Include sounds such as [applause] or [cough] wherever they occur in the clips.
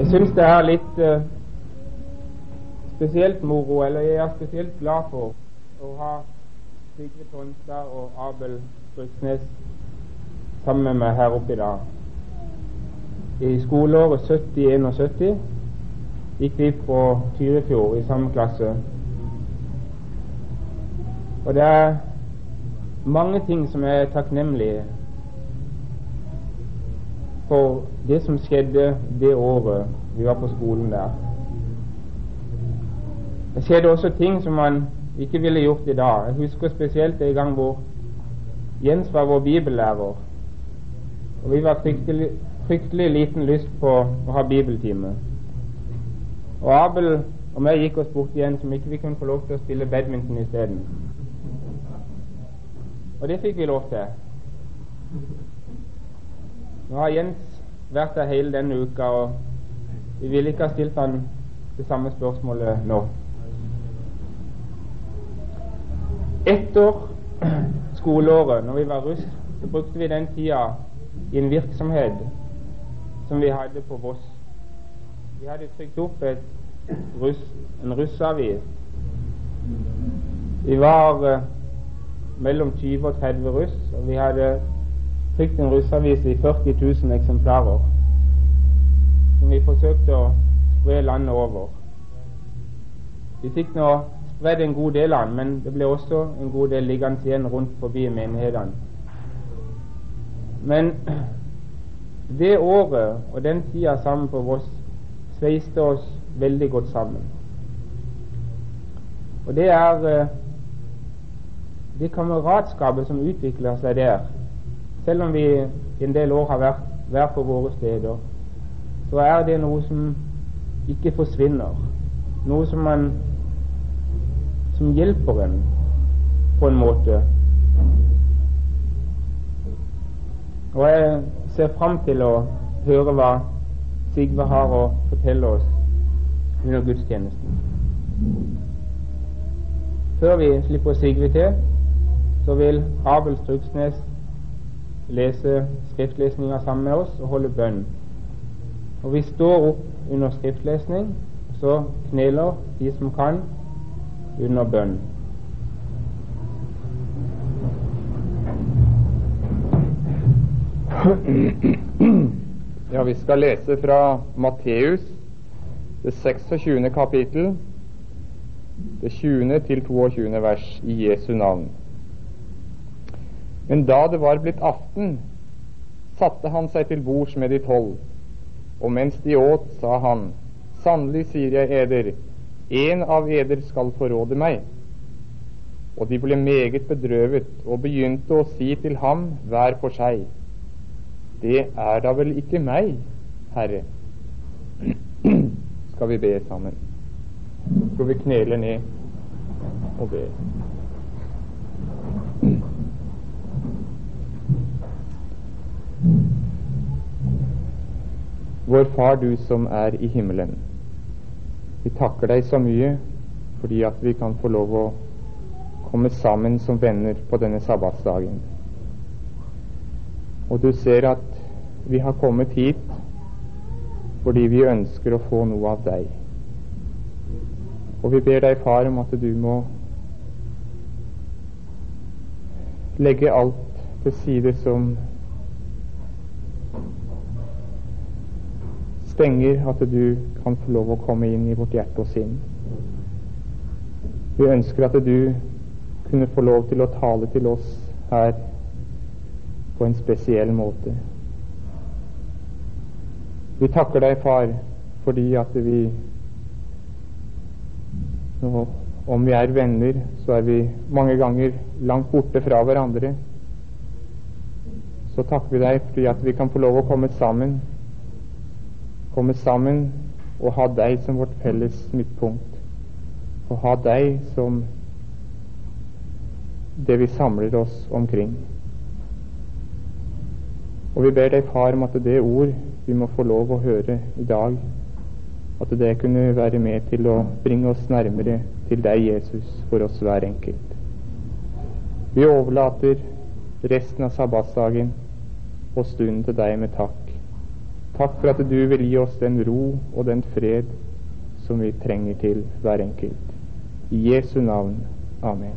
Jeg syns det er litt uh, spesielt moro, eller jeg er spesielt glad for å ha Sigrid Tonstad og Abel Bruksnes sammen med meg her oppe i dag. I skoleåret 70-71 gikk vi på Tyrifjord i samme klasse. Og det er mange ting som er takknemlige for det som skjedde det året vi var på skolen der. Det skjedde også ting som man ikke ville gjort i dag. Jeg husker spesielt en gang hvor Jens var vår bibellærer. Og vi var fryktelig, fryktelig liten lyst på å ha bibeltime. Og Abel og meg gikk oss bort igjen som ikke vi kunne få lov til å spille badminton isteden. Og det fikk vi lov til. Nå har Jens vært der hele denne uka, og vi ville ikke ha stilt han det samme spørsmålet nå. Etter [clears throat] skoleåret, når vi var russ, så brukte vi den tida i en virksomhet som vi hadde på Voss. Vi hadde trykt opp russ, en russavis. Vi var uh, mellom 20 og 30 russ, og vi hadde trykt en russavis i 40 000 eksemplarer som vi forsøkte å spre landet over. Vi fikk nå spredd en god del av den, men det ble også en god del liggende igjen rundt forbi menighetene. Men det året og den tida sammen på Voss sveiste oss veldig godt sammen. Og det er eh, det kameratskapet som utvikler seg der, selv om vi i en del år har vært hver på våre steder, så er det noe som ikke forsvinner. Noe som man som hjelper en på en måte. Og jeg ser fram til å høre hva Sigve har å fortelle oss under gudstjenesten. Før vi slipper Sigve til, så vil Abel Struksnes lese skriftlesninga sammen med oss og holde bønn. Og vi står opp under skriftlesning, og så kneler de som kan, under bønn. Ja, vi skal lese fra Matteus, det 26. kapittel, det 20. til 22. vers i Jesu navn. Men da det var blitt aften, satte han seg til bords med de tolv, og mens de åt, sa han, Sannelig sier jeg eder, en av eder skal forråde meg. Og de ble meget bedrøvet og begynte å si til ham hver for seg, Det er da vel ikke meg, Herre? Skal vi be sammen? Skal vi knele ned og be? Vår Far, du som er i himmelen. Vi takker deg så mye fordi at vi kan få lov å komme sammen som venner på denne sabbatsdagen. Og du ser at vi har kommet hit fordi vi ønsker å få noe av deg. Og vi ber deg, Far, om at du må legge alt til side som stenger at du kan få lov å komme inn i vårt hjerte og sinn. Vi ønsker at du kunne få lov til å tale til oss her på en spesiell måte. Vi takker deg, Far, fordi at vi nå, Om vi er venner, så er vi mange ganger langt borte fra hverandre. Så takker vi deg fordi at vi kan få lov å komme sammen komme sammen og ha deg som vårt felles midtpunkt. Og ha deg som det vi samler oss omkring. Og vi ber deg, Far, om at det ord vi må få lov å høre i dag, at det kunne være med til å bringe oss nærmere til deg, Jesus, for oss hver enkelt. Vi overlater resten av sabbatsdagen og stunden til deg med takk. Takk for at du vil gi oss den ro og den fred som vi trenger til hver enkelt. I Jesu navn. Amen.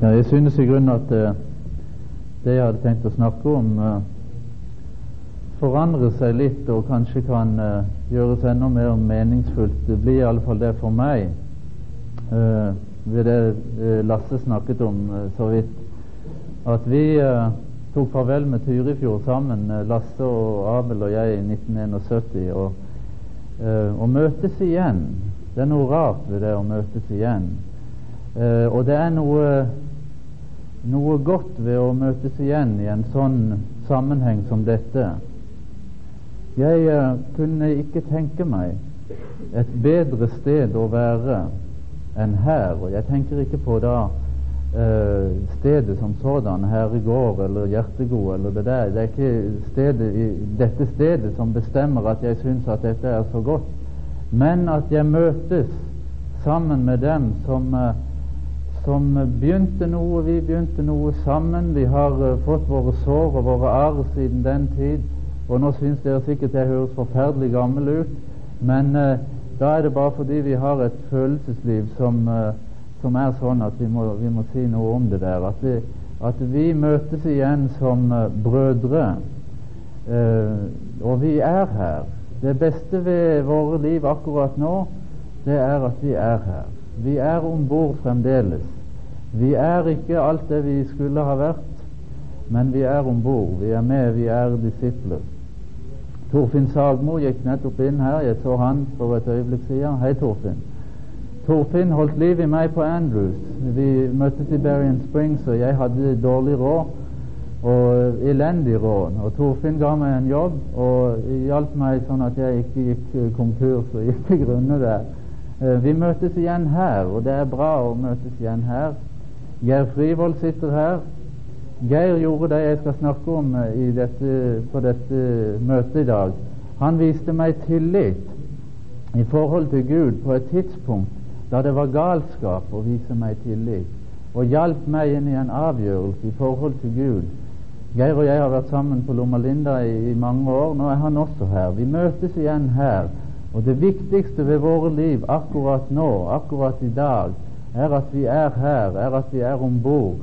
Ja, jeg synes i grunnen at uh, det jeg hadde tenkt å snakke om, uh, forandrer seg litt og kanskje kan uh, gjøres enda mer meningsfullt. Det blir iallfall det for meg ved det Lasse snakket om så vidt. At vi tok farvel med Tyrifjord sammen, Lasse og Abel og jeg, i 1971. Og, og møtes igjen. Det er noe rart ved det å møtes igjen. og det er noe noe godt ved å møtes igjen i en sånn sammenheng som dette. Jeg uh, kunne ikke tenke meg et bedre sted å være enn her. Og jeg tenker ikke på da uh, stedet som sådan, Herregård eller Hjertegod eller det der. Det er ikke stedet, i, dette stedet som bestemmer at jeg syns at dette er så godt, men at jeg møtes sammen med dem som uh, som begynte noe. Vi begynte noe sammen. Vi har fått våre sår og våre arr siden den tid. Og nå syns dere sikkert jeg høres forferdelig gammel ut, men uh, da er det bare fordi vi har et følelsesliv som, uh, som er sånn at vi må, vi må, si noe om det der. At vi, at vi møtes igjen som brødre. og vi er her. Det beste ved våre liv akkurat nå, det er at vi er her. Vi er om bord fremdeles. Vi er ikke alt det vi skulle ha vært, men vi er om bord. Vi er med, vi er disipler. Torfinn Sagmo gikk nettopp inn her. Jeg så han for et øyeblikk siden. Hei, Torfinn. Torfinn holdt liv i meg på Andrews. Vi møttes i Berrien Springs, og jeg hadde dårlig råd og elendig råd. Og Torfinn ga meg en jobb og hjalp meg sånn at jeg ikke gikk konkurs og gikk til grunne der. Eh, vi møtes igjen her, og det er bra å møtes igjen her. Geir Frivold sitter her. Geir gjorde det jeg skal snakke om eh, dette, på dette møtet i dag. Han viste meg tillit i forhold til Gud på et tidspunkt da det var galskap å vise meg tillit, og hjalp meg inn i en avgjørelse i forhold til Gud. Geir og jeg har vært sammen på Lomma Linda i, i mange år. Nå er han også her. Vi møtes igjen her. Og det viktigste ved våre liv akkurat nå, akkurat i dag, er at vi er her, er at vi er om bord.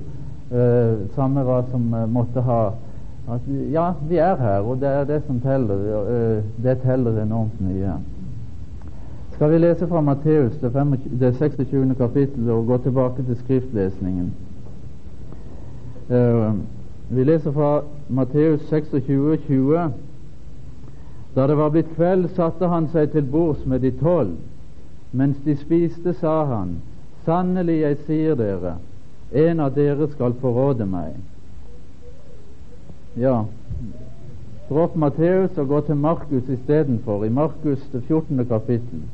Uh, samme hva som uh, måtte ha at, Ja, vi er her, og det er det som teller. Uh, det teller enormt mye. Skal vi lese fra Matteus, det, 25, det 26. kapittel, og gå tilbake til skriftlesningen? vi leser fra Matteus 26, 20. Da det var blitt kveld, satte han seg til bords med de tolv. Mens de spiste, sa han, Sannelig, jeg sier dere, en av dere skal forråde meg. Ja, dropp Matteus og gå til Markus istedenfor, i Markus det 14. kapittel.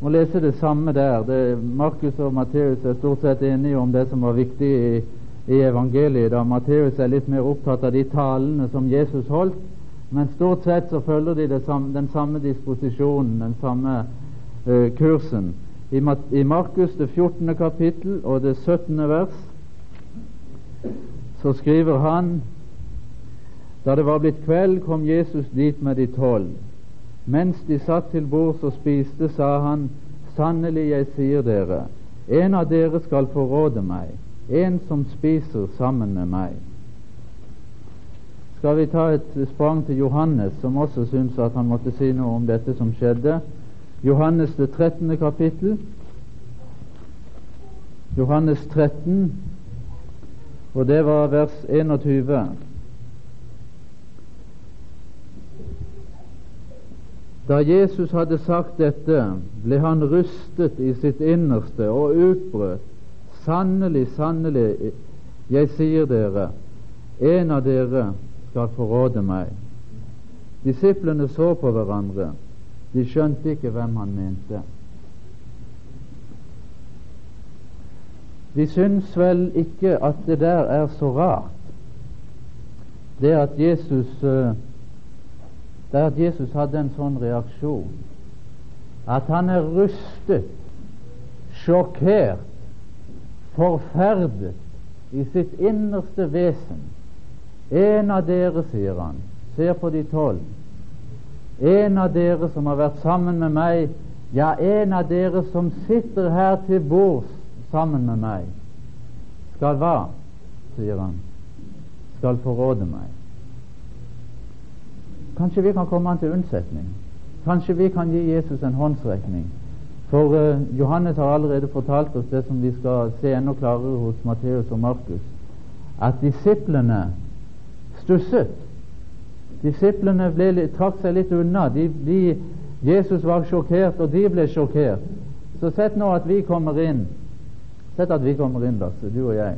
Må lese det samme der. Det, Markus og Matteus er stort sett enige om det som var viktig i, i evangeliet. da Matteus er litt mer opptatt av de talene som Jesus holdt, men stort sett så følger de samme, den samme disposisjonen, den samme uh, kursen. I, Markus det 14. kapittel og det 17. vers så skriver han da det var blitt kveld, kom Jesus dit med de tolv. Mens de satt til bords og spiste, sa han, sannelig, jeg sier dere, en av dere skal forråde meg, en som spiser sammen med meg skal vi ta et sprang til Johannes, som også syntes at han måtte si noe om dette som skjedde. Johannes det 13. kapittel. Johannes 13, og det var vers 21. Da Jesus hadde sagt dette, ble han rystet i sitt innerste og utbrøt. Sannelig, sannelig, jeg sier dere, en av dere skal forråde meg. Disiplene så på hverandre. De skjønte ikke hvem han mente. De syns vel ikke at det der er så rart, det at Jesus uh, det at Jesus hadde en sånn reaksjon. At han er rystet, sjokkert, forferdet i sitt innerste vesen. En av dere, sier han, ser på de tolv. En av dere som har vært sammen med meg, ja, en av dere som sitter her til bords sammen med meg, skal hva? sier han. Skal forråde meg. Kanskje vi kan komme han til unnsetning. Kanskje vi kan gi Jesus en håndsrekning. For uh, Johannes har allerede fortalt oss det som vi skal se enda klarere hos Matteus og Markus, at disiplene stusset. Disiplene ble, trakk seg litt unna. De, de, Jesus var sjokkert, og de ble sjokkert. Så sett nå at vi kommer inn. Sett at vi kommer inn, Lasse, du og jeg.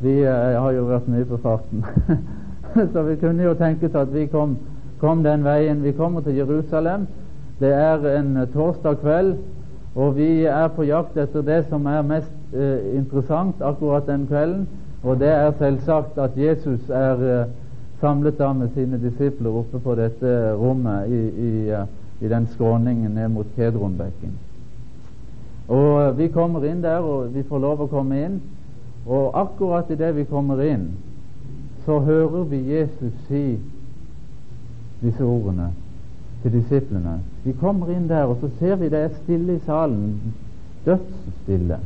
Vi uh, har jo vært mye på farten. [laughs] Så vi kunne jo tenke oss at vi kom kom den veien. Vi kommer til Jerusalem. Det er en torsdag kveld, og vi er på jakt etter det som er mest eh, interessant akkurat den kvelden. Og det er selvsagt at Jesus er eh, samlet da med sine disipler oppe på dette rommet i, i, uh, i den skråningen ned mot Kedronbekken. Og vi kommer inn der, og vi får lov å komme inn. Og akkurat idet vi kommer inn, så hører vi Jesus si disse ordene til disiplene. Vi kommer inn der, og så ser vi det er stille i salen. Dødsstille.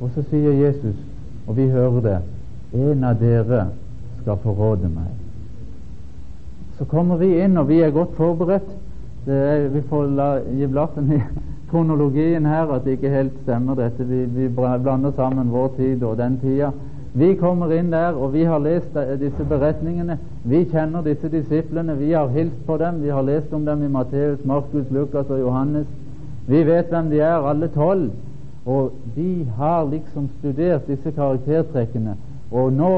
Og så sier Jesus, og vi hører det, en av dere skal forråde meg. Så kommer vi inn, og vi er godt forberedt. Er, vi får la, gi blaffen i [laughs] kronologien her at det ikke helt stemmer dette. Vi, vi blander sammen vår tid og den tida. Vi kommer inn der, og vi har lest disse beretningene. Vi kjenner disse disiplene. Vi har hilst på dem. Vi har lest om dem i Matteus, Markus, Lukas og Johannes. Vi vet hvem de er, alle tolv. Og de har liksom studert disse karaktertrekkene. Og nå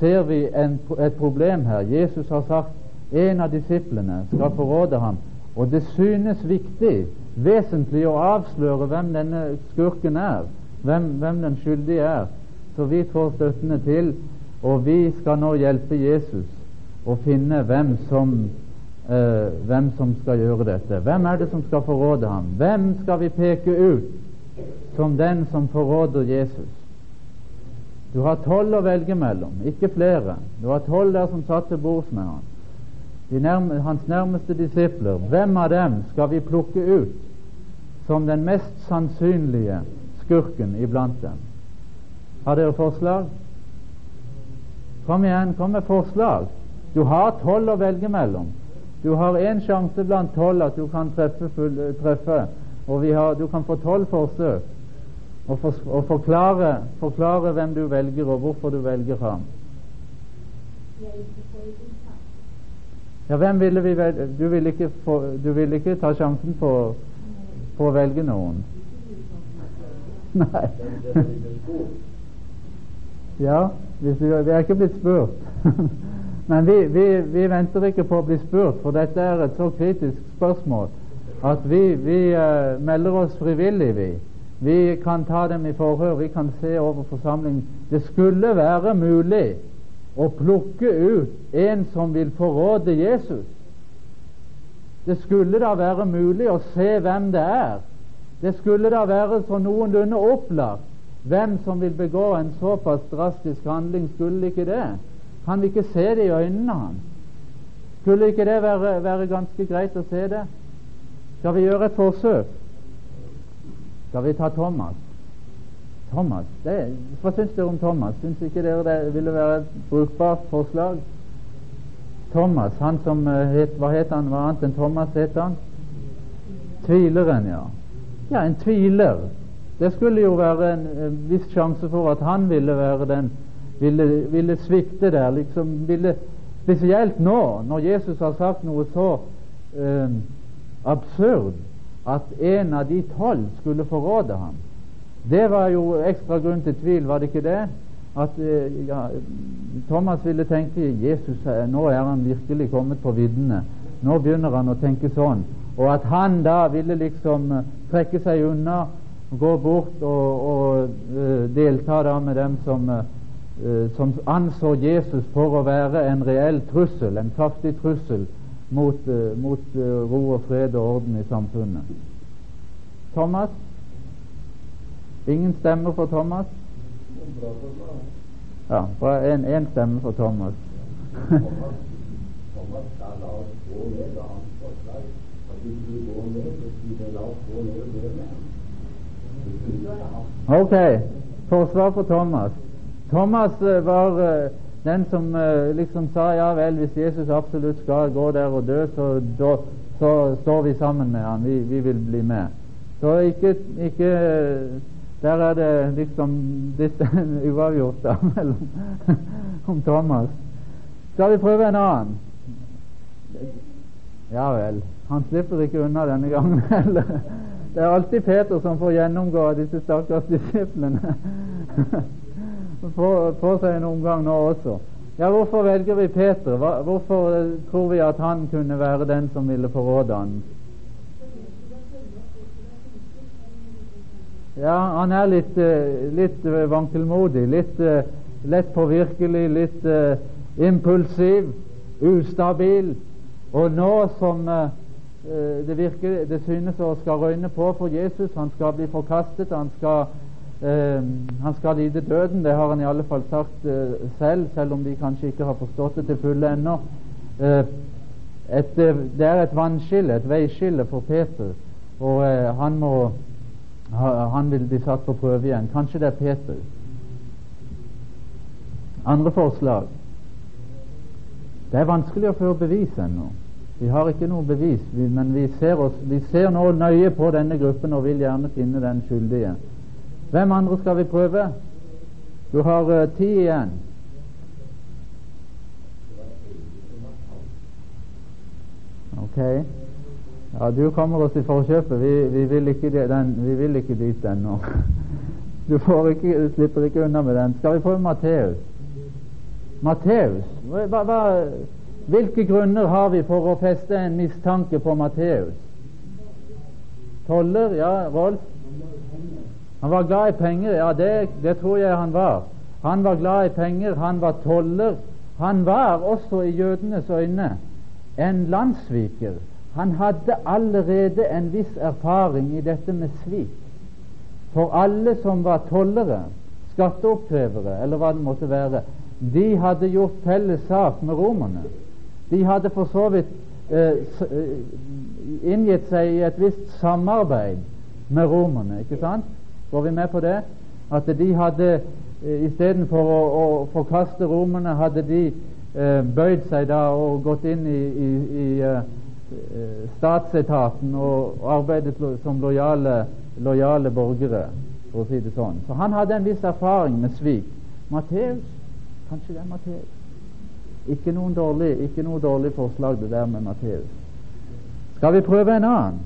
ser vi en, et problem her. Jesus har sagt en av disiplene skal forråde ham. Og det synes viktig, vesentlig, å avsløre hvem denne skurken er, hvem, hvem den skyldige er. Så vi får støttende til, og vi skal nå hjelpe Jesus å finne hvem som, eh, hvem som skal gjøre dette. Hvem er det som skal forråde ham? Hvem skal vi peke ut som den som forråder Jesus? Du har tolv å velge mellom, ikke flere. Du har tolv der som satt til bords med ham. Nærme, hans nærmeste disipler. Hvem av dem skal vi plukke ut som den mest sannsynlige skurken iblant dem? Har dere forslag? Kom igjen, kom med forslag. Du har tolv å velge mellom. Du har én sjanse blant tolv at du kan treffe, full, treffe og har, du kan få tolv forsøk og, for, og forklare, forklare, hvem du velger, og hvorfor du velger ham. Ja, hvem ville vi velge? Du ville ikke, vil ikke ta sjansen på, på å velge noen? [laughs] Nei. [laughs] Ja, vi, vi er ikke blitt spurt. [laughs] Men vi, vi, vi, venter ikke på å bli spurt, for dette er et så kritisk spørsmål at vi, vi uh, melder oss frivillig, vi. Vi kan ta dem i forhør, vi kan se over forsamlingen. Det skulle være mulig å plukke ut en som vil forråde Jesus. Det skulle da være mulig å se hvem det er. Det skulle da være så noenlunde opplagt hvem som vil begå en såpass drastisk handling. Skulle ikke det? Kan vi ikke se det i øynene hans? Skulle ikke det være, være ganske greit å se det? Skal vi gjøre et forsøk? Skal vi ta Thomas? Thomas, det, Hva syns dere om Thomas? Syns ikke dere det ville være et brukbart forslag? Thomas, han som eh, het, Hva het han? Hva annet enn Thomas het han? Tvileren, ja. Ja, en tviler det skulle jo være en, en viss sjanse for at han ville være den ville, ville svikte der. liksom ville Spesielt nå, når Jesus har sagt noe så eh, absurd at en av de tolv skulle forråde ham. Det var jo ekstra grunn til tvil, var det ikke det? At eh, ja, Thomas ville tenke Jesus, eh, nå er han virkelig kommet på viddene. Nå begynner han å tenke sånn. Og at han da ville liksom eh, trekke seg unna gå bort og, og delta da med dem som, som anså Jesus for å være en reell trussel, en kraftig trussel mot, eh, mot eh, ro og fred og orden i samfunnet. Thomas? Ingen stemmer for Thomas? Ja, bare én stemme for Thomas. [laughs] Ok, forsvar for Thomas. Thomas uh, var den som uh, liksom sa ja vel, hvis Jesus absolutt skal gå der og dø, så, da, så står vi sammen med ham, Vi, vi vil bli med. Så ikke, ikke Der er det liksom litt [laughs] uavgjort da, [laughs] mellom om Thomas. Skal vi prøve en annen? Ja vel. Han slipper ikke unna denne gangen [laughs] heller. Det er alltid Peter som får gjennomgå disse stakkars disiplene. Får seg en omgang nå også. Ja, Hvorfor velger vi Peter? Hvorfor tror vi at han kunne være den som ville forråde han? Ja, han er litt, eh, litt vankelmodig, litt lett påvirkelig, litt impulsiv, ustabil. Og nå som det virker, det synes å skal røyne på for Jesus, han skal bli forkastet, han skal, han skal lide døden. Det har han i alle fall sagt selv, selv om de kanskje ikke har forstått det til fulle ennå. det er et vannskille, et veiskille for Peter, og han må han vil bli satt på prøve igjen. Kanskje det er Peter. Andre forslag. Det er vanskelig å føre bevis ennå. Vi har ikke noe bevis, men vi ser, oss, vi ser nå nøye på denne gruppen og vil gjerne finne den skyldige. Hvem andre skal vi prøve? Du har uh, ti igjen. Ok. Ja, Du kommer oss i forkjøpet. Vi, vi, vil, ikke den, vi vil ikke dit ennå. [laughs] Du ikke, slipper ikke unna med den. Skal vi prøve Matteus? Matteus? Hva, hva, hvilke grunner har vi for å feste en mistanke på Matteus? Toller? Ja, Rolf? Han var glad i penger. Ja, det, det tror jeg han var. Han var glad i penger, han var toller. Han var også i jødenes øyne en landssviker. Han hadde allerede en viss erfaring i dette med svik. For alle som var tollere, skatteoppkrevere eller hva det måtte være, de hadde gjort felles sak med romerne. De hadde for så vidt eh, eh, inngitt seg i et visst samarbeid med romerne. ikke sant? Går vi med på det? At de hadde eh, istedenfor å, å forkaste romerne, hadde de eh, bøyd seg da og gått inn i, i, i eh, statsetaten og arbeidet som lojale, lojale, borgere, for å si det sånn. Så han hadde en viss erfaring med svik. Matteus Kanskje det er Matteus. Ikke, dårlig, ikke noe dårlig forslag, det der med Matteus. Skal vi prøve en annen?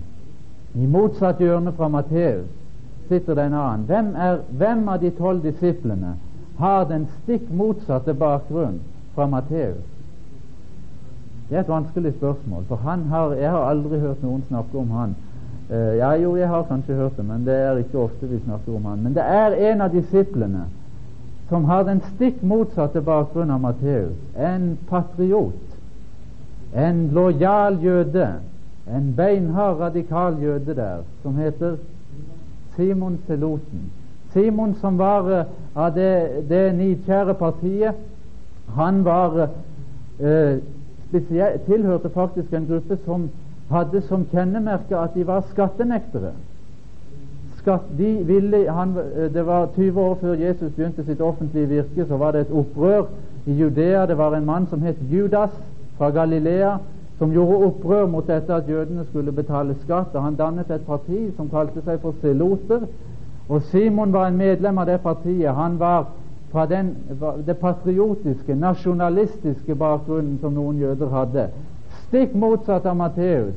I motsatt hjørne fra Matteus sitter det en annen. Hvem, er, hvem av de tolv disiplene har den stikk motsatte bakgrunn fra Matteus? Det er et vanskelig spørsmål, for han har, jeg har aldri hørt noen snakke om han. Uh, ja, jo, jeg har kanskje hørt det, men det er ikke ofte vi snakker om han. Men det er en av disiplene som har den stikk motsatte bakgrunn av Matteus. En patriot, en lojal jøde, en beinhard, radikal jøde der, som heter Simon Seloten. Simon som var uh, av det, det nidkjære partiet, han var uh, tilhørte faktisk en gruppe som hadde som kjennemerke at de var skattenektere. Skatt, de ville, han, det var 20 år før Jesus begynte sitt offentlige virke, så var det et opprør i Judea. Det var en mann som het Judas fra Galilea, som gjorde opprør mot dette at jødene skulle betale skatt. og Han dannet et parti som kalte seg for seloter. Og Simon var en medlem av det partiet. Han var fra den, det patriotiske, nasjonalistiske bakgrunnen som noen jøder hadde. Stikk motsatt av Matteus.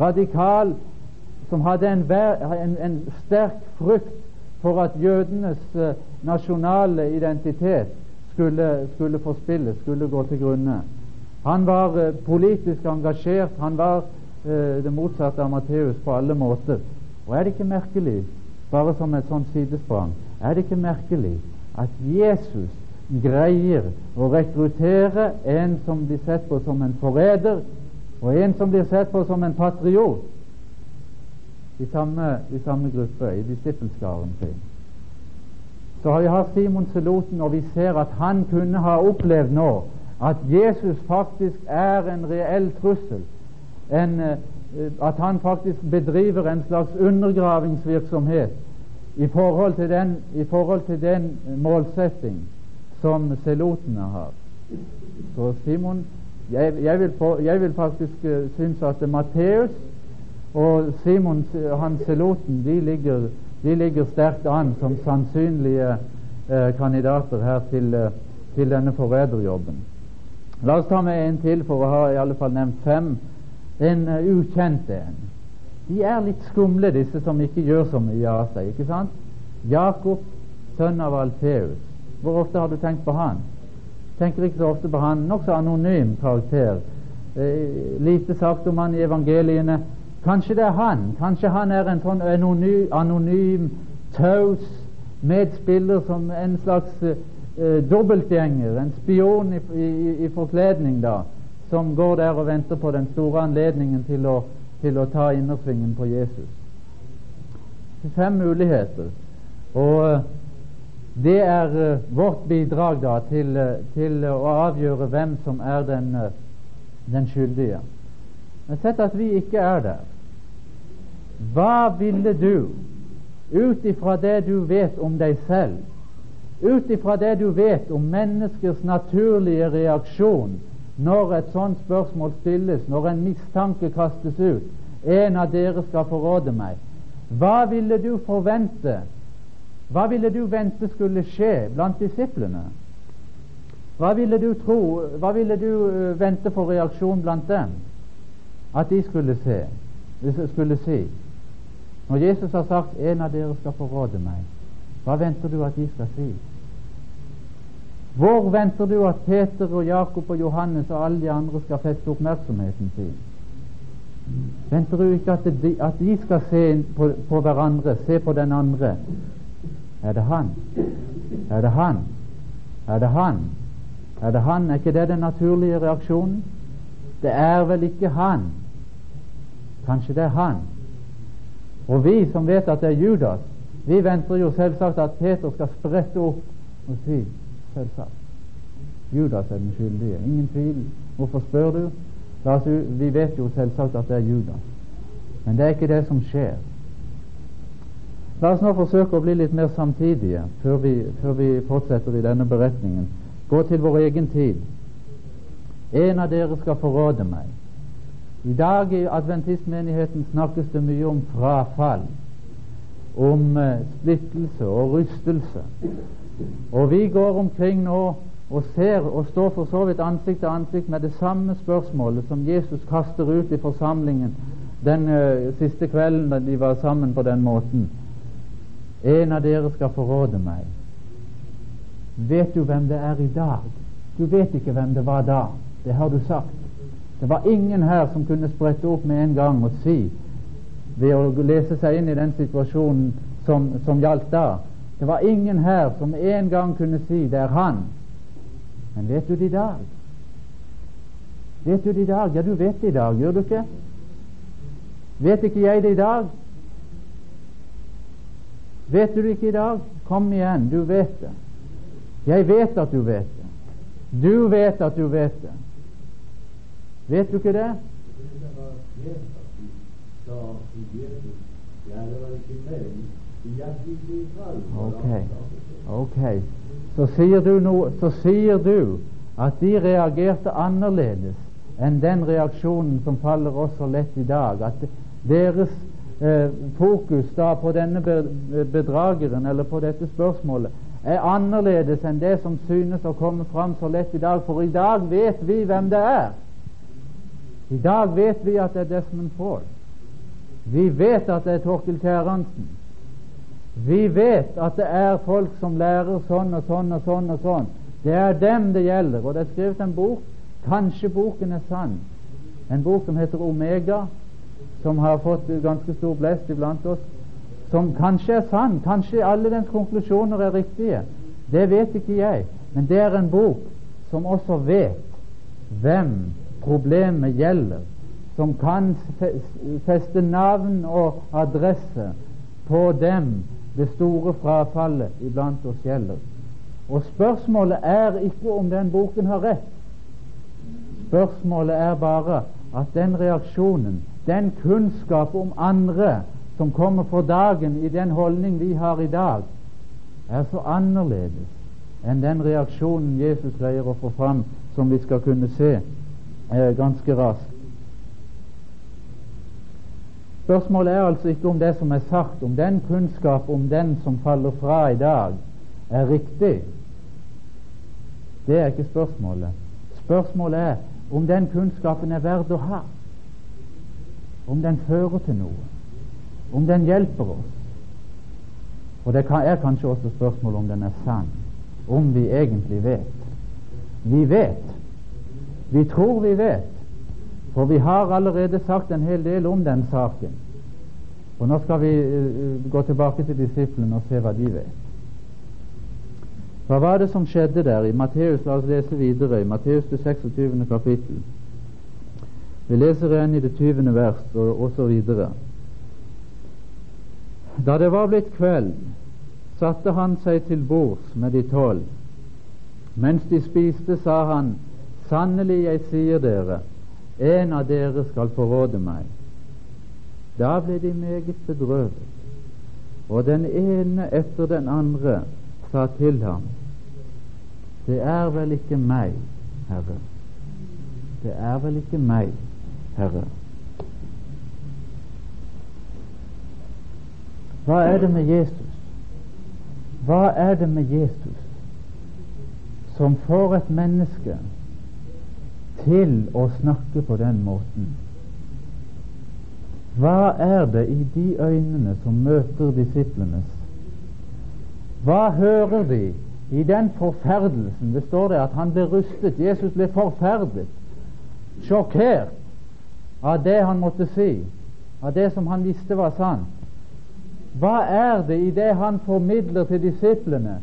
Radikal, som hadde en, en, en, sterk frykt for at jødenes uh, nasjonale identitet skulle, skulle forspilles, skulle gå til grunne. Han var uh, politisk engasjert. Han var uh, det motsatte av Matteus på alle måter. Og er det ikke merkelig, bare som et sånt sidesprang, er det ikke merkelig at Jesus greier å rekruttere en som blir sett på som en forræder, og en som blir sett på som en patriot, i samme, i samme gruppe, i disippelskaren sin. Så vi hatt Simon Seloten, og vi ser at han kunne ha opplevd nå at Jesus faktisk er en reell trussel. En, eh, at han faktisk bedriver en slags undergravingsvirksomhet i forhold til den, i forhold til den målsetting som selotene har. Så Simon jeg, jeg, vil, på, jeg vil, faktisk uh, synes at Matteus og Simon han seloten de ligger, de ligger sterkt an som sannsynlige uh, kandidater her til, til denne forræderjobben. La oss ta med en til for å ha i alle fall nevnt fem. En ukjent en. De er litt skumle, disse som ikke gjør så mye av seg. ikke sant? Jakob, sønn av Alfeus. Hvor ofte har du tenkt på han? Tenker ikke så ofte på han. Nokså anonym karakter. Eh, lite sagt om han i evangeliene. Kanskje det er han. Kanskje han er en sånn anonym, anonym taus medspiller som en slags eh, dobbeltgjenger, en spion i, i, i, forkledning, da, som går der og venter på den store anledningen til å, til å ta innersvingen på Jesus. Fem muligheter. Og eh, det er uh, vårt bidrag da til, uh, til å avgjøre hvem som er den, den skyldige. Men sett at vi ikke er der. Hva ville du, ut ifra det du vet om deg selv, ut ifra det du vet om menneskers naturlige reaksjon når et sånt spørsmål stilles, når en mistanke kastes ut, en av dere skal forråde meg, hva ville du forvente hva ville du vente skulle skje blant disiplene? Hva ville du tro, hva ville du eh, vente for reaksjon blant dem? At de skulle se, skulle si. Når Jesus har sagt 'en av dere skal forråde meg', hva venter du at de skal si? Hvor venter du at Peter og Jakob og Johannes og alle de andre skal feste oppmerksomheten sin? Venter du ikke at de, at de skal se på, på hverandre, se på den andre, er det han? Er det han? Er det han? Er det han? Er ikke det den naturlige reaksjonen? Det er vel ikke han? Kanskje det er han? Og vi som vet at det er Judas, vi venter jo selvsagt at Peter skal sprette opp og si selvsagt Judas er den skyldige. Ingen tvil. Hvorfor spør du? vi vet jo selvsagt at det er Judas. Men det er ikke det som skjer. La oss nå forsøke å bli litt mer samtidige før vi, før vi fortsetter i denne beretningen. Gå til vår egen tid. En av dere skal forråde meg. I dag i adventistmenigheten snakkes det mye om frafall, om uh, splittelse og rystelse. Og vi går omkring nå og ser og står for så vidt ansikt til ansikt med det samme spørsmålet som Jesus kaster ut i forsamlingen den uh, siste kvelden da de var sammen på den måten. En av dere skal forråde meg. Vet du hvem det er i dag? Du vet ikke hvem det var da. Det har du sagt. Det var ingen her som kunne sprette opp med en gang og si, ved å lese seg inn i den situasjonen som, som gjaldt da Det var ingen her som en gang kunne si 'det er han'. Men vet du det i dag? Vet du det i dag? Ja, du vet det i dag, gjør du ikke? Vet ikke jeg det i dag? Vet du det ikke i dag? Kom igjen, du vet det. Jeg vet at du vet det. Du vet at du vet det. Vet du ikke det? Ok, okay. Så sier no, så sier du at de reagerte annerledes enn den reaksjonen som faller oss så lett i dag. At deres eh, fokus da på denne bedrageren eller på dette spørsmålet er annerledes enn det som synes å komme fram så lett i dag. For i dag vet vi hvem det er. I dag vet vi at det er Desmond Fall. Vi vet at det er Torkil Kjæransen. Vi vet at det er folk som lærer sånn og sånn og sånn og sånn. Det er dem det gjelder. Og det er skrevet en bok. Kanskje boken er sann. En bok som heter Omega, som har fått ganske stor blest iblant oss, som kanskje er sann, kanskje alle dens konklusjoner er riktige. Det vet ikke jeg. Men det er en bok som også vet hvem problemet gjelder, som kan feste navn og adresse på dem det store frafallet iblant oss gjelder. Og spørsmålet er ikke om den boken har rett. Spørsmålet er bare at den reaksjonen, den kunnskap om andre som kommer for dagen i den holdning vi har i dag, er så annerledes enn den reaksjonen Jesus greier å få fram, som vi skal kunne se eh, ganske raskt. Spørsmålet er altså ikke om det som er sagt, om den kunnskap om den som faller fra i dag, er riktig. Det er ikke spørsmålet. Spørsmålet er om den kunnskapen er verd å ha. Om den fører til noe. Om den hjelper oss. Og det er kanskje også spørsmål om den er sann. Om vi egentlig vet. Vi vet. Vi tror vi vet. For vi har allerede sagt en hel del om den saken. Og Nå skal vi uh, gå tilbake til disiplene og se hva de vet. Hva var det som skjedde der i Matteus? La oss lese videre i Matteus det 26. kapittel. Vi leser igjen i det 20. vers og, osv. Da det var blitt kveld, satte han seg til bords med de tolv. Mens de spiste, sa han, Sannelig, jeg sier dere, en av dere skal forråde meg. Da ble de meget bedrøvet, og den ene etter den andre sa til ham, Det er vel ikke meg, Herre. Det er vel ikke meg, Herre. Hva er det med Jesus? Hva er det med Jesus som får et menneske til å snakke på den måten? Hva er det i de øynene som møter disiplenes? Hva hører de i den forferdelsen? Det står det at han ble rustet. Jesus ble forferdet, sjokkert av det han måtte si, av det som han visste var sant. Hva er det i det han formidler til disiplene,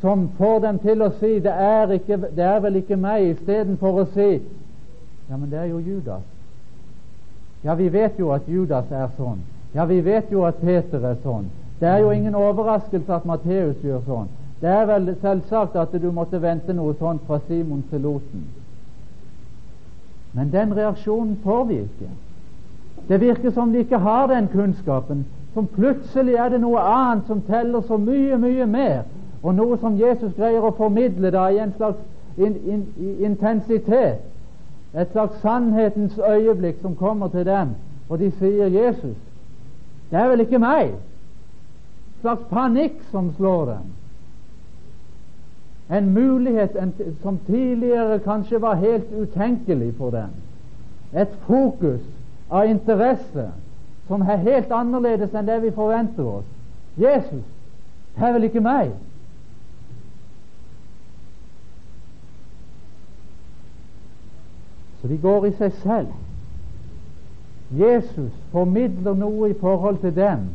som får dem til å si 'det er, ikke, det er vel ikke meg', istedenfor å si 'ja, men det er jo Judas'. Ja, vi vet jo at Judas er sånn. Ja, vi vet jo at Peter er sånn. Det er jo ingen overraskelse at Matteus gjør sånn. Det er vel selvsagt at du måtte vente noe sånt fra Simon Seloten. Men den reaksjonen får vi ikke. Det virker som de ikke har den kunnskapen som plutselig er det noe annet som teller så mye, mye mer, og noe som Jesus greier å formidle da i en slags in, in, intensitet, et slags sannhetens øyeblikk som kommer til dem, og de sier 'Jesus, det er vel ikke meg'? En slags panikk som slår dem. En mulighet en, som tidligere kanskje var helt utenkelig for dem. Et fokus av interesse som er helt annerledes enn det vi forventer oss. Jesus, det er vel ikke meg? Så de går i seg selv. Jesus formidler noe i forhold til dem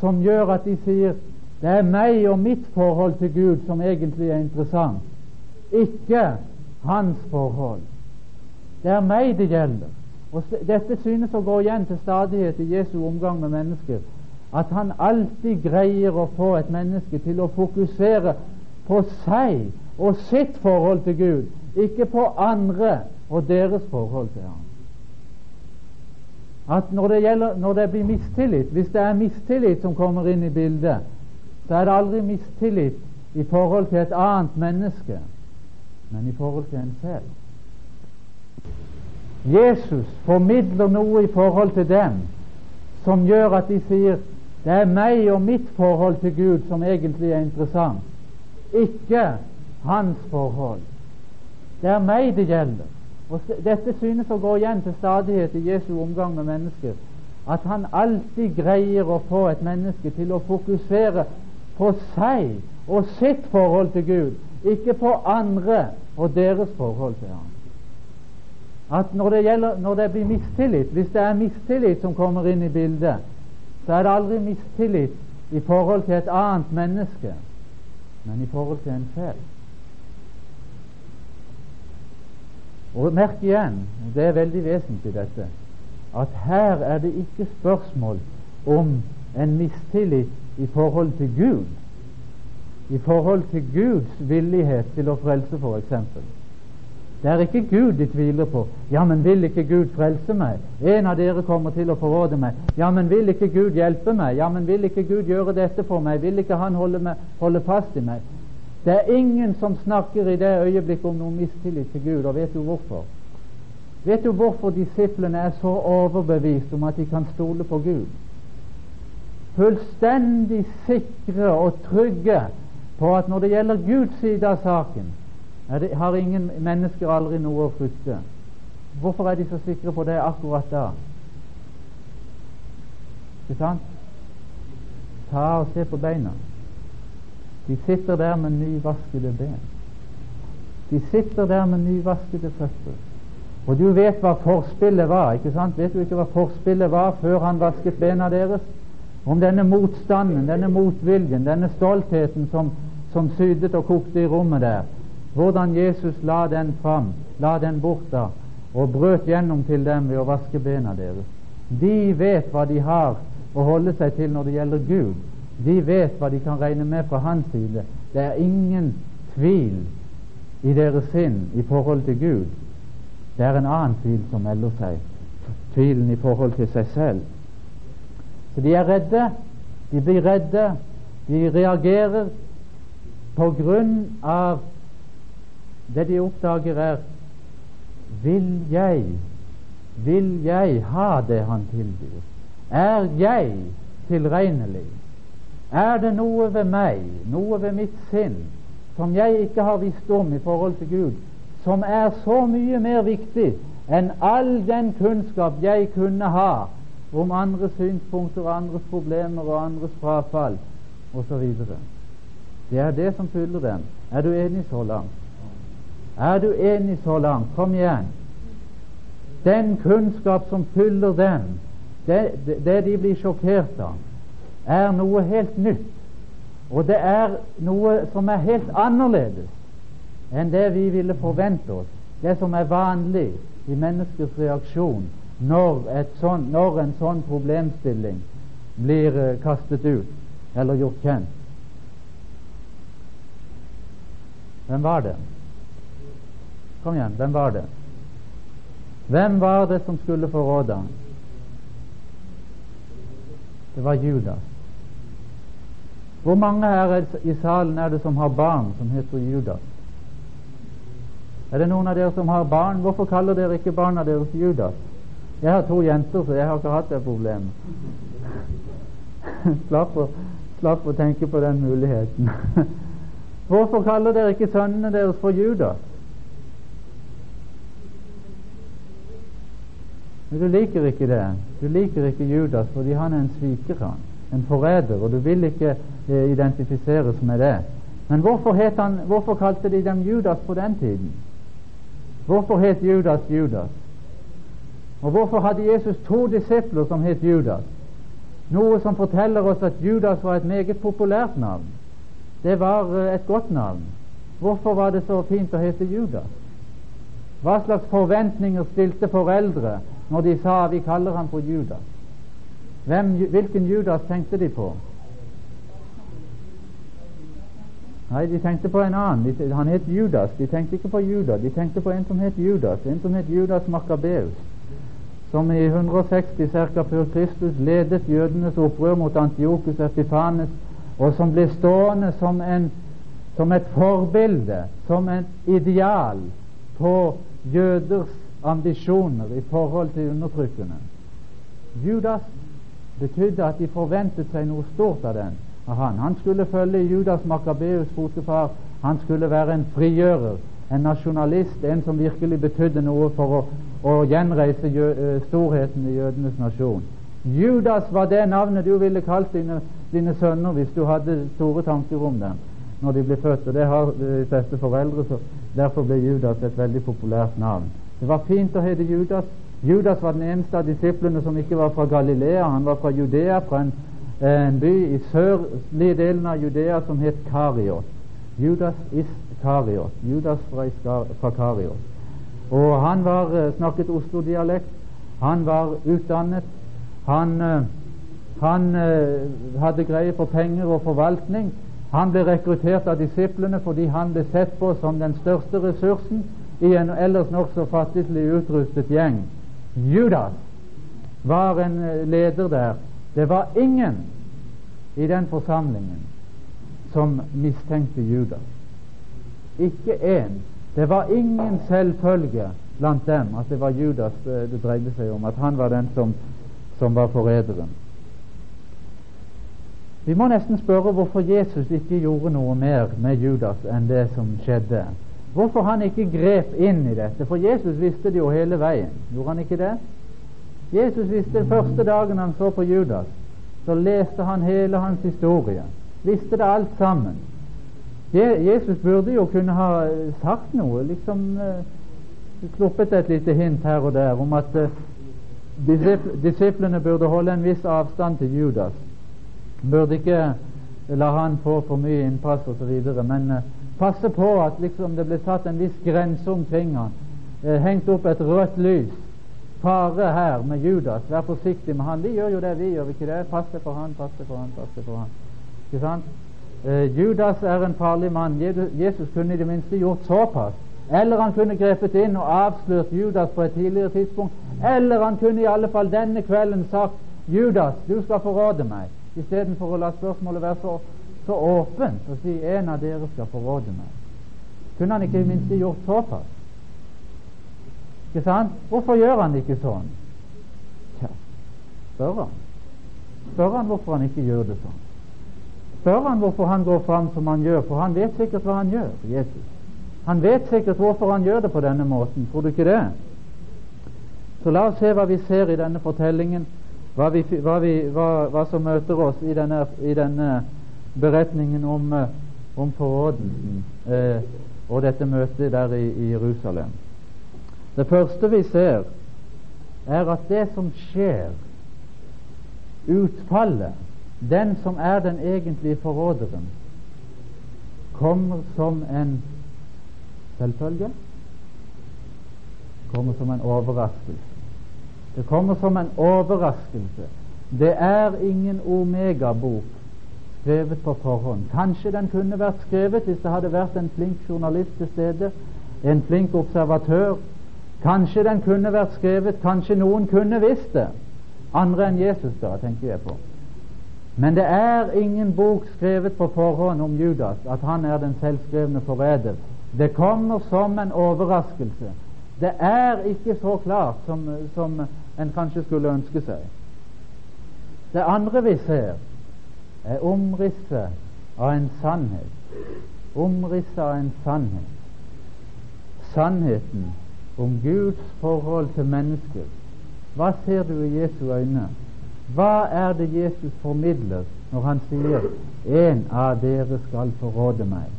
som gjør at de sier det er meg og mitt forhold til Gud som egentlig er interessant, ikke hans forhold. Det er meg det gjelder. Og Dette synes å gå igjen til stadighet i Jesu omgang med mennesker. At han alltid greier å få et menneske til å fokusere på seg og sitt forhold til Gud, ikke på andre og deres forhold til ham. At når det, gjelder, når det blir mistillit, hvis det er mistillit som kommer inn i bildet, så er det aldri mistillit i forhold til et annet menneske, men i forhold til en selv. Jesus formidler noe i forhold til dem som gjør at de sier det er meg og mitt forhold til Gud som egentlig er interessant, ikke hans forhold. Det er meg det gjelder. Og Dette synes å gå igjen til stadighet i Jesu omgang med mennesker. At han alltid greier å få et menneske til å fokusere på seg og sitt forhold til Gud, ikke på andre og deres forhold til ham at når det, gjelder, når det blir mistillit, hvis det er mistillit som kommer inn i bildet, så er det aldri mistillit i forhold til et annet menneske, men i forhold til en selv. Og merk igjen, det er veldig vesentlig dette, at her er det ikke spørsmål om en mistillit i forhold til Gud, i forhold til Guds villighet til å frelse, f.eks. Det er ikke Gud de tviler på. Ja, men vil ikke Gud frelse meg? En av dere kommer til å forråde meg. Ja, men vil ikke Gud hjelpe meg? Ja, men vil ikke Gud gjøre dette for meg? Vil ikke Han holde, meg, holde fast i meg? Det er ingen som snakker i det øyeblikket om noen mistillit til Gud, og vet du hvorfor? Vet du hvorfor disiplene er så overbevist om at de kan stole på Gud? Fullstendig sikre og trygge på at når det gjelder Guds side av saken, det, har ingen mennesker aldri noe å frykte. Hvorfor er de så sikre på det akkurat da? Ikke sant? Ta og se på beina. De sitter der med nyvaskede ben. De sitter der med nyvaskede føtter. Og du vet hva forspillet var, ikke sant? Vet du ikke hva forspillet var før han vasket bena deres? Om denne motstanden, denne motviljen, denne stoltheten som, som sydet og kokte i rommet der. Hvordan Jesus la den fram, la den bort da, og brøt gjennom til dem ved å vaske bena deres. De vet hva de har å holde seg til når det gjelder Gud. De vet hva de kan regne med fra hans side. Det er ingen tvil i deres sinn i forhold til Gud. Det er en annen tvil som melder seg. Tvilen i forhold til seg selv. Så de er redde. De blir redde. De reagerer på grunn av det de oppdager er Vil jeg, vil jeg ha det han tilbyr? Er jeg tilregnelig? Er det noe ved meg, noe ved mitt sinn, som jeg ikke har visst om i forhold til Gud, som er så mye mer viktig enn all den kunnskap jeg kunne ha om andres synspunkter, andres problemer og andres frafall osv. Det er det som fyller dem. Er du enig så langt? Er du enig så langt? Kom igjen. Den kunnskap som fyller dem, det, det, det de blir sjokkert av, er noe helt nytt. Og det er noe som er helt annerledes enn det vi ville forvente oss, det som er vanlig i menneskets reaksjon når, sånn, når en sånn problemstilling blir uh, kastet ut eller gjort kjent. Hvem var det? Kom igjen, hvem var det? Hvem var det som skulle forråde ham? Det var Judas. Hvor mange her i salen er det som har barn som heter Judas? Er det noen av dere som har barn? Hvorfor kaller dere ikke barna deres Judas? Jeg har to jenter, så jeg har ikke hatt det problemet. [laughs] slapp, å, slapp å tenke på den muligheten. [laughs] Hvorfor kaller dere ikke sønnene deres for Judas? Men du liker ikke det. Du liker ikke Judas fordi han er en sviker, han en forræder, og du vil ikke eh, identifiseres med det. Men hvorfor, han, hvorfor kalte de dem Judas på den tiden? Hvorfor het Judas Judas? Og hvorfor hadde Jesus to disipler som het Judas? Noe som forteller oss at Judas var et meget populært navn. Det var eh, et godt navn. Hvorfor var det så fint å hete Judas? Hva slags forventninger stilte foreldre når de sa 'vi kaller ham for Judas'? Hvem, hvilken Judas tenkte de på? Nei, de tenkte på en annen. De, han het Judas. De tenkte ikke på Judas. De tenkte på en som het Judas, en som het Judas Makabeus, som i 160 ca. før Kristus ledet jødenes opprør mot Antiokus Epifanes, og som ble stående som, en, som et forbilde, som et ideal på jøders ambisjoner i forhold til undertrykkerne. Judas betydde at de forventet seg noe stort av den av han. Han skulle følge Judas Makabeus fotefar. Han skulle være en frigjører, en nasjonalist, en som virkelig betydde noe for å, å gjenreise jø, eh, storheten i jødenes nasjon. Judas var det navnet du ville kalt dine, dine sønner hvis du hadde store tanker om dem når de ble født. Og det har de fleste foreldre, så derfor ble Judas et veldig populært navn. Det var fint å hete Judas. Judas var den eneste av disiplene som ikke var fra Galilea. Han var fra Judea, fra en, en by i sørlige delen av Judea som het Kariot. Judas Iskariot. Judas fra, fra Kariot. Og han var, eh, snakket Oslo-dialekt. Han var utdannet. Han, eh, han hadde greie på penger og forvaltning. Han ble rekruttert av disiplene fordi han ble sett på som den største ressursen i en ellers nokså fattigslig utrustet gjeng. Judas var en leder der. Det var ingen i den forsamlingen som mistenkte Judas. Ikke én. Det var ingen selvfølge blant dem at det var Judas eh, det dreide seg om, at han var den som, som var forræderen. Vi må nesten spørre hvorfor Jesus ikke gjorde noe mer med Judas enn det som skjedde. Hvorfor han ikke grep inn i dette. For Jesus visste det jo hele veien. Gjorde han ikke det? Jesus visste den første dagen han så på Judas, så leste han hele hans historie. Visste det alt sammen. Jesus burde jo kunne ha sagt noe, liksom uh, sluppet et lite hint her og der om at uh, disiplene burde holde en viss avstand til Judas. Burde ikke la han få for mye innpass osv., men passe på at liksom det ble satt en viss grense omkring han, eh, hengt opp et rødt lys. Fare her med Judas, vær forsiktig med han. Vi gjør jo det, vi gjør ikke det? Passe for han, passe for han, passe for han. Ikke sant? Eh, Judas er en farlig mann. Jesus kunne i det minste gjort såpass. Eller han kunne grepet inn og avslørt Judas på et tidligere tidspunkt. Eller han kunne i alle fall denne kvelden sagt Judas, du skal forråde meg, istedenfor å la spørsmålet være så, så åpent og si en av dere skal forråde meg. Kunne han ikke i minste gjort såpass? Ikke sant? Hvorfor gjør han ikke sånn? Tja, spør han. Spør han hvorfor han ikke gjør det sånn spør han hvorfor han går fram som han gjør, for han vet sikkert hva han gjør, Jesus. Han vet sikkert hvorfor han gjør det på denne måten. Tror du ikke det? Så la oss se hva vi ser i denne fortellingen, hva, vi, hva, vi, hva, hva som møter oss i denne, i denne beretningen om, eh, om forrådelsen eh, og dette møtet der i, i Jerusalem. Det første vi ser, er at det som skjer, utfallet den som er den egentlige forråderen, kommer som en selvfølge, kommer som en overraskelse. Det kommer som en overraskelse. Det er ingen Omega-bok skrevet på forhånd. Kanskje den kunne vært skrevet hvis det hadde vært en flink journalist til stede, en flink observatør. Kanskje den kunne vært skrevet, kanskje noen kunne visst det. Andre enn Jesus, da, tenker jeg på. Men det er ingen bok skrevet på forhånd om Judas, at han er den selvskrevne forræder. Det kommer som en overraskelse. Det er ikke så klart som, som en kanskje skulle ønske seg. Det andre vi ser, er omrisset av en sannhet. Omrisset av en sannhet. Sannheten om Guds forhold til mennesket. Hva ser du i Jesu øyne? Hva er det Jesus formidler når han sier 'en av dere skal forråde meg',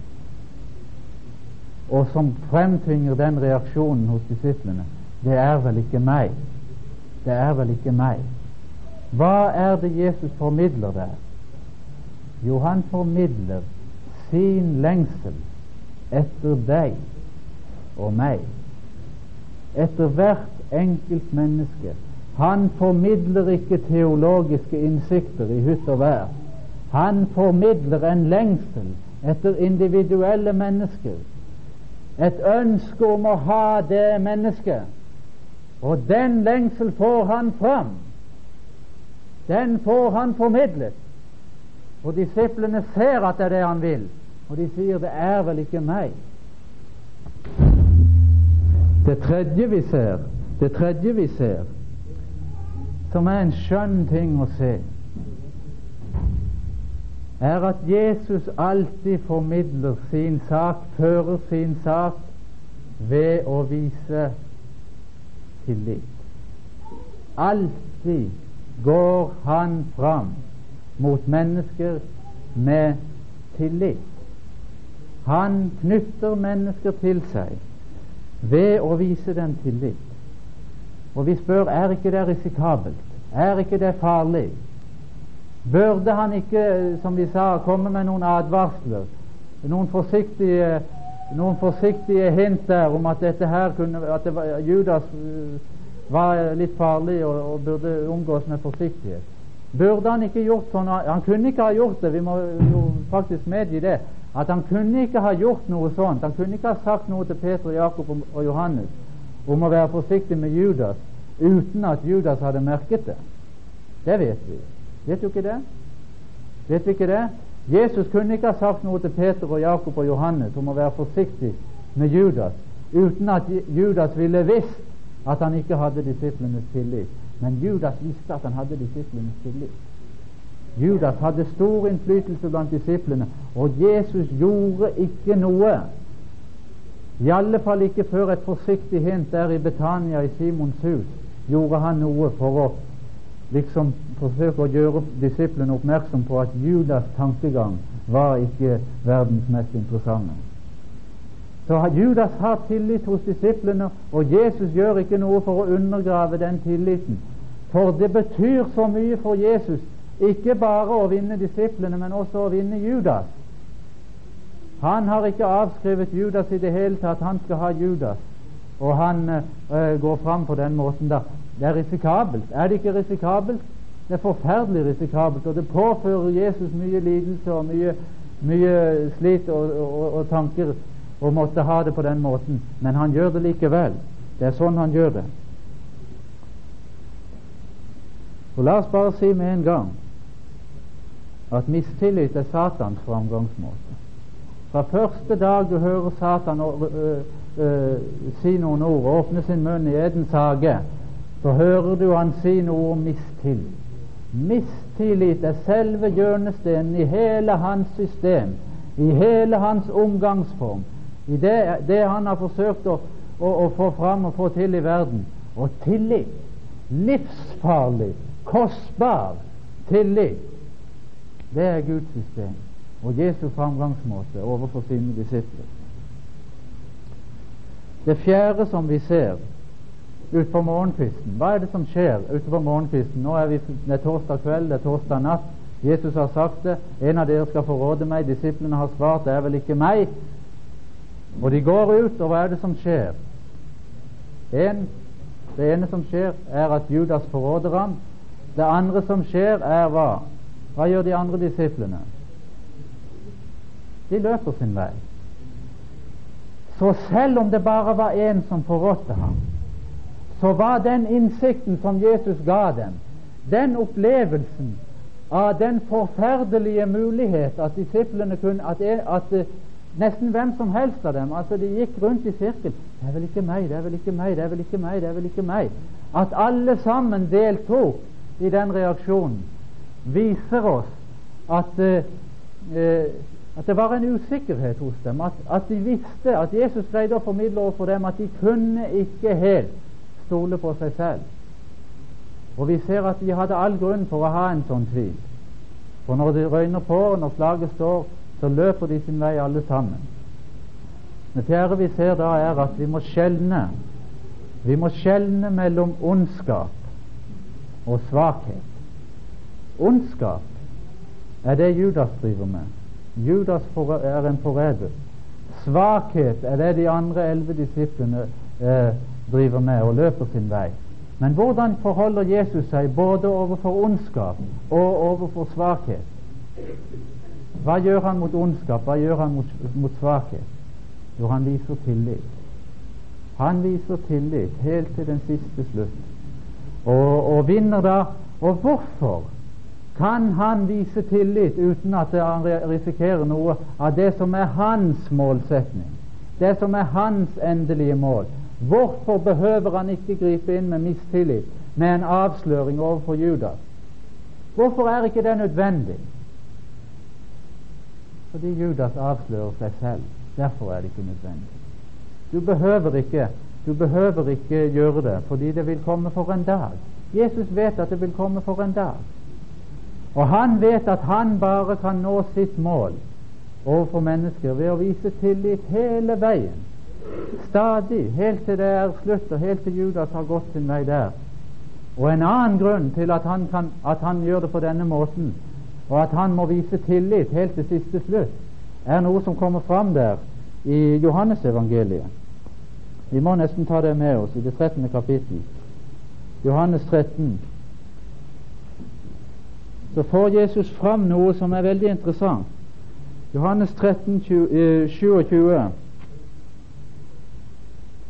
og som fremtvinger den reaksjonen hos disiplene? Det er vel ikke meg. Det er vel ikke meg. Hva er det Jesus formidler der? Jo, han formidler sin lengsel etter deg og meg, etter hvert enkelt menneske han formidler ikke teologiske innsikter i hytt og vær. Han formidler en lengsel etter individuelle mennesker. Et ønske om å ha det mennesket. Og den lengsel får han fram. Den får han formidlet. Og disiplene ser at det er det han vil, og de sier 'det er vel ikke meg'. Det tredje vi ser, det tredje vi ser, som er en skjønn ting å se, er at Jesus alltid formidler sin sak, fører sin sak, ved å vise tillit. Alltid går han fram mot mennesker med tillit. Han knytter mennesker til seg ved å vise dem tillit. Og vi spør er ikke det risikabelt, er ikke det farlig? Burde han ikke, som vi sa, komme med noen advarsler, noen forsiktige noen forsiktige hint der om at dette her kunne, at var, Judas uh, var litt farlig og, og burde omgås med forsiktighet. Burde han ikke gjort sånn? Han kunne ikke ha gjort det, vi må jo faktisk medgi det. At han kunne ikke ha gjort noe sånt. Han kunne ikke ha sagt noe til Peter, Jakob og Johannes om å være forsiktig med Judas uten at Judas hadde merket det. Det vet vi. Vet du ikke det? Vet vi ikke det? Jesus kunne ikke ha sagt noe til Peter og Jakob og Johannes om å være forsiktig med Judas uten at Judas ville visst at han ikke hadde disiplenes tillit. Men Judas visste at han hadde disiplenes tillit. Judas hadde stor innflytelse blant disiplene, og Jesus gjorde ikke noe. I alle fall ikke før et forsiktig hint der i Betania, i Simons hus, gjorde han noe for å liksom forsøke å gjøre disiplene oppmerksom på at Judas' tankegang var ikke verdens mest interessante. Så Judas har tillit hos disiplene, og Jesus gjør ikke noe for å undergrave den tilliten. For det betyr så mye for Jesus, ikke bare å vinne disiplene, men også å vinne Judas. Han har ikke avskrevet Judas i det hele tatt. Han skal ha Judas. Og han øh, går fram på den måten der. Det er risikabelt. Er det ikke risikabelt? Det er forferdelig risikabelt, og det påfører Jesus mye lidelse og mye, mye slit og, og, og tanker å måtte ha det på den måten. Men han gjør det likevel. Det er sånn han gjør det. Og La oss bare si med en gang at mistillit er Satans framgangsmåte. Fra første dag du hører Satan og, øh, ø, si noen ord, åpne sin munn i Edens hage, så hører du han si noe om mistillit. Mistillit er selve hjørnestenen i hele hans system, i hele hans omgangsform, i det, det han har forsøkt å, å, å, få fram og få til i verden. Og tillit, livsfarlig, kostbar tillit, det er Guds system og Jesu framgangsmåte overfor sine disipler. Det fjerde som vi ser utfor morgenkvisten Hva er det som skjer utover morgenkvisten? Nå er vi, det er torsdag kveld, det er torsdag natt. Jesus har sagt det. En av dere skal forråde meg. Disiplene har svart, det er vel ikke meg. Og de går ut, og hva er det som skjer? En, det ene som skjer, er at Judas forråder ham. Det andre som skjer, er hva? Hva gjør de andre disiplene? De løper sin vei. Så selv om det bare var én som forrådte ham, så var den innsikten som Jesus ga dem, den opplevelsen av den forferdelige mulighet at disiplene kunne at, at nesten hvem som helst av dem altså De gikk rundt i sirkel. 'Det er vel ikke meg, det er vel ikke meg, det er vel ikke meg.' det er vel ikke meg At alle sammen deltok i den reaksjonen, viser oss at eh, uh, at det var en usikkerhet hos dem, at, at, de visste at Jesus greide å formidle overfor dem at de kunne ikke helt stole på seg selv. Og vi ser at de hadde all grunn for å ha en sånn tvil. For når det røyner på, når slaget står, så løper de sin vei alle sammen. Det fjerde vi ser da, er at vi må skjelne. Vi må skjelne mellom ondskap og svakhet. Ondskap er det Judas driver med. Judas er en forræder. Svakhet er det de andre elleve disiplene eh, driver med og løper sin vei. Men hvordan forholder Jesus seg både overfor ondskap og overfor svakhet? Hva gjør han mot ondskap? Hva gjør han mot, mot svakhet? Jo, han viser tillit. Han viser tillit helt til den siste slutt, og, og vinner da. Og hvorfor kan han vise tillit uten at han risikerer noe av det som er hans målsetning, det som er hans endelige mål? Hvorfor behøver han ikke gripe inn med mistillit, med en avsløring overfor Judas? Hvorfor er ikke det nødvendig? Fordi Judas avslører seg selv. Derfor er det ikke nødvendig. Du behøver ikke, du behøver ikke gjøre det, fordi det vil komme for en dag. Jesus vet at det vil komme for en dag. Og han vet at han bare kan nå sitt mål overfor mennesker ved å vise tillit hele veien Stadig, helt til det er slutt, og helt til Judas har gått sin vei der. Og en annen grunn til at han, kan, at han gjør det på denne måten, og at han må vise tillit helt til siste slutt, er noe som kommer fram der i Johannesevangeliet. Vi må nesten ta det med oss i det 13. kapittel. Johannes 13. Så får Jesus fram noe som er veldig interessant. Johannes 13, 20, 27.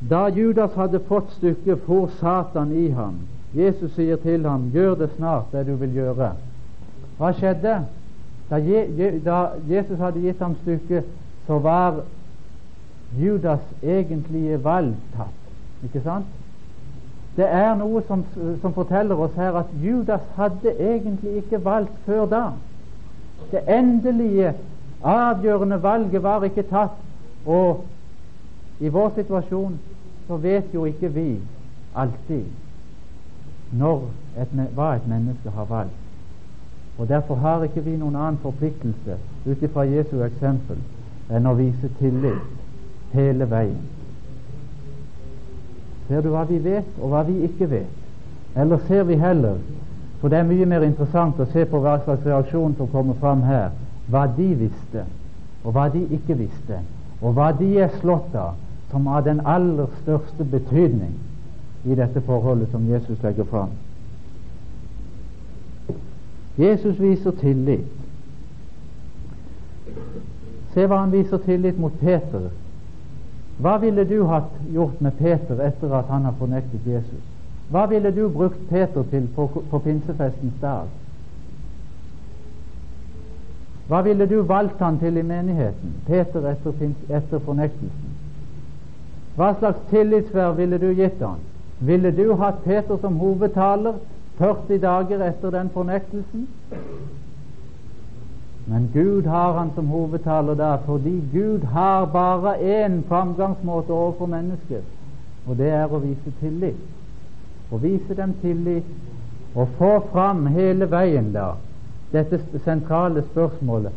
Da Judas hadde fått stykket, for Satan i ham. Jesus sier til ham, 'Gjør det snart, det du vil gjøre'. Hva skjedde? Da, Je, da Jesus hadde gitt ham stykket, så var Judas egentlige valg tatt. Ikke sant? Det er noe som, som, forteller oss her at Judas hadde egentlig ikke valgt før da. Det endelige, avgjørende valget var ikke tatt. Og i vår situasjon så vet jo ikke vi alltid når et, hva et menneske har valgt. Og Derfor har ikke vi noen annen forpliktelse ut ifra Jesu eksempel enn å vise tillit hele veien. Ser du hva vi vet, og hva vi ikke vet? Eller ser vi heller, for det er mye mer interessant å se på hva slags reaksjon som kommer fram her, hva de visste, og hva de ikke visste, og hva de er slått av som av den aller største betydning i dette forholdet som Jesus legger fram. Jesus viser tillit. Se hva han viser tillit mot Peter hva ville du hatt gjort med Peter etter at han har fornektet Jesus? Hva ville du brukt Peter til på, på pinsefestens dag? Hva ville du valgt han til i menigheten, Peter etter, etter fornektelsen? Hva slags tillitsverv ville du gitt han? Ville du hatt Peter som hovedtaler 40 dager etter den fornektelsen? Men Gud har han som hovedtaler der, fordi Gud har bare én framgangsmåte overfor mennesket, og det er å vise tillit. Å vise dem tillit og få fram hele veien da dette sentrale spørsmålet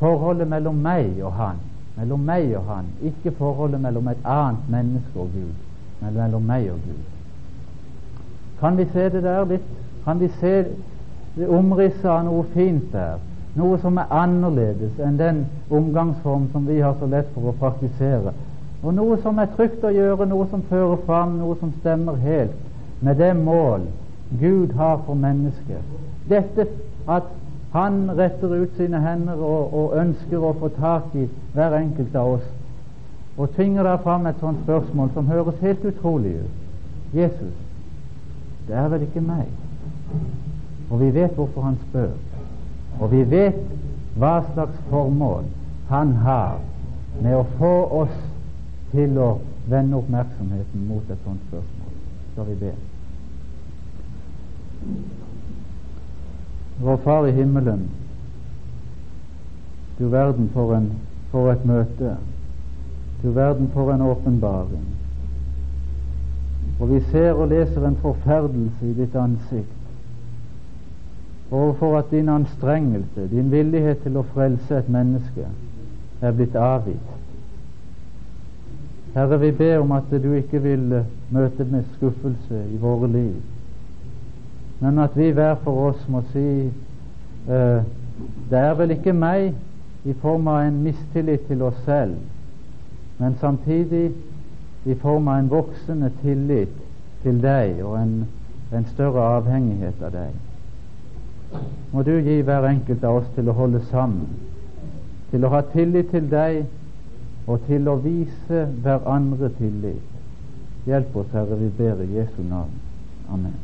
forholdet mellom meg og han. Mellom meg og han, ikke forholdet mellom et annet menneske og Gud, men mellom meg og Gud. Kan vi se det der litt? Kan vi se omrisset av noe fint der? noe som er annerledes enn den omgangsform som vi har så lett for å praktisere, og noe som er trygt å gjøre, noe som fører fram, noe som stemmer helt med det mål Gud har for mennesket. Dette at Han retter ut sine hender og, og ønsker å få tak i hver enkelt av oss, og tvinger der fram et sånt spørsmål som høres helt utrolig ut. Jesus, det er vel ikke meg? Og vi vet hvorfor han spør. Og vi vet hva slags formål han har med å få oss til å vende oppmerksomheten mot et sånt spørsmål. Skal vi be. Vår Far i himmelen, du verden for, en, for et møte. Du verden for en åpenbaring. Og vi ser og leser en forferdelse i ditt ansikt overfor at din anstrengelse, din villighet til å frelse et menneske, er blitt avvist. Herre, vi ber om at du ikke vil møte med skuffelse i våre liv, men at vi hver for oss må si uh, det er vel ikke meg i form av en mistillit til oss selv, men samtidig i form av en voksende tillit til deg og en, en større avhengighet av deg må du gi hver enkelt av oss til å holde sammen, til å ha tillit til deg og til å vise hverandre tillit. Hjelp oss, Herre, vi ber i Jesu navn. Amen.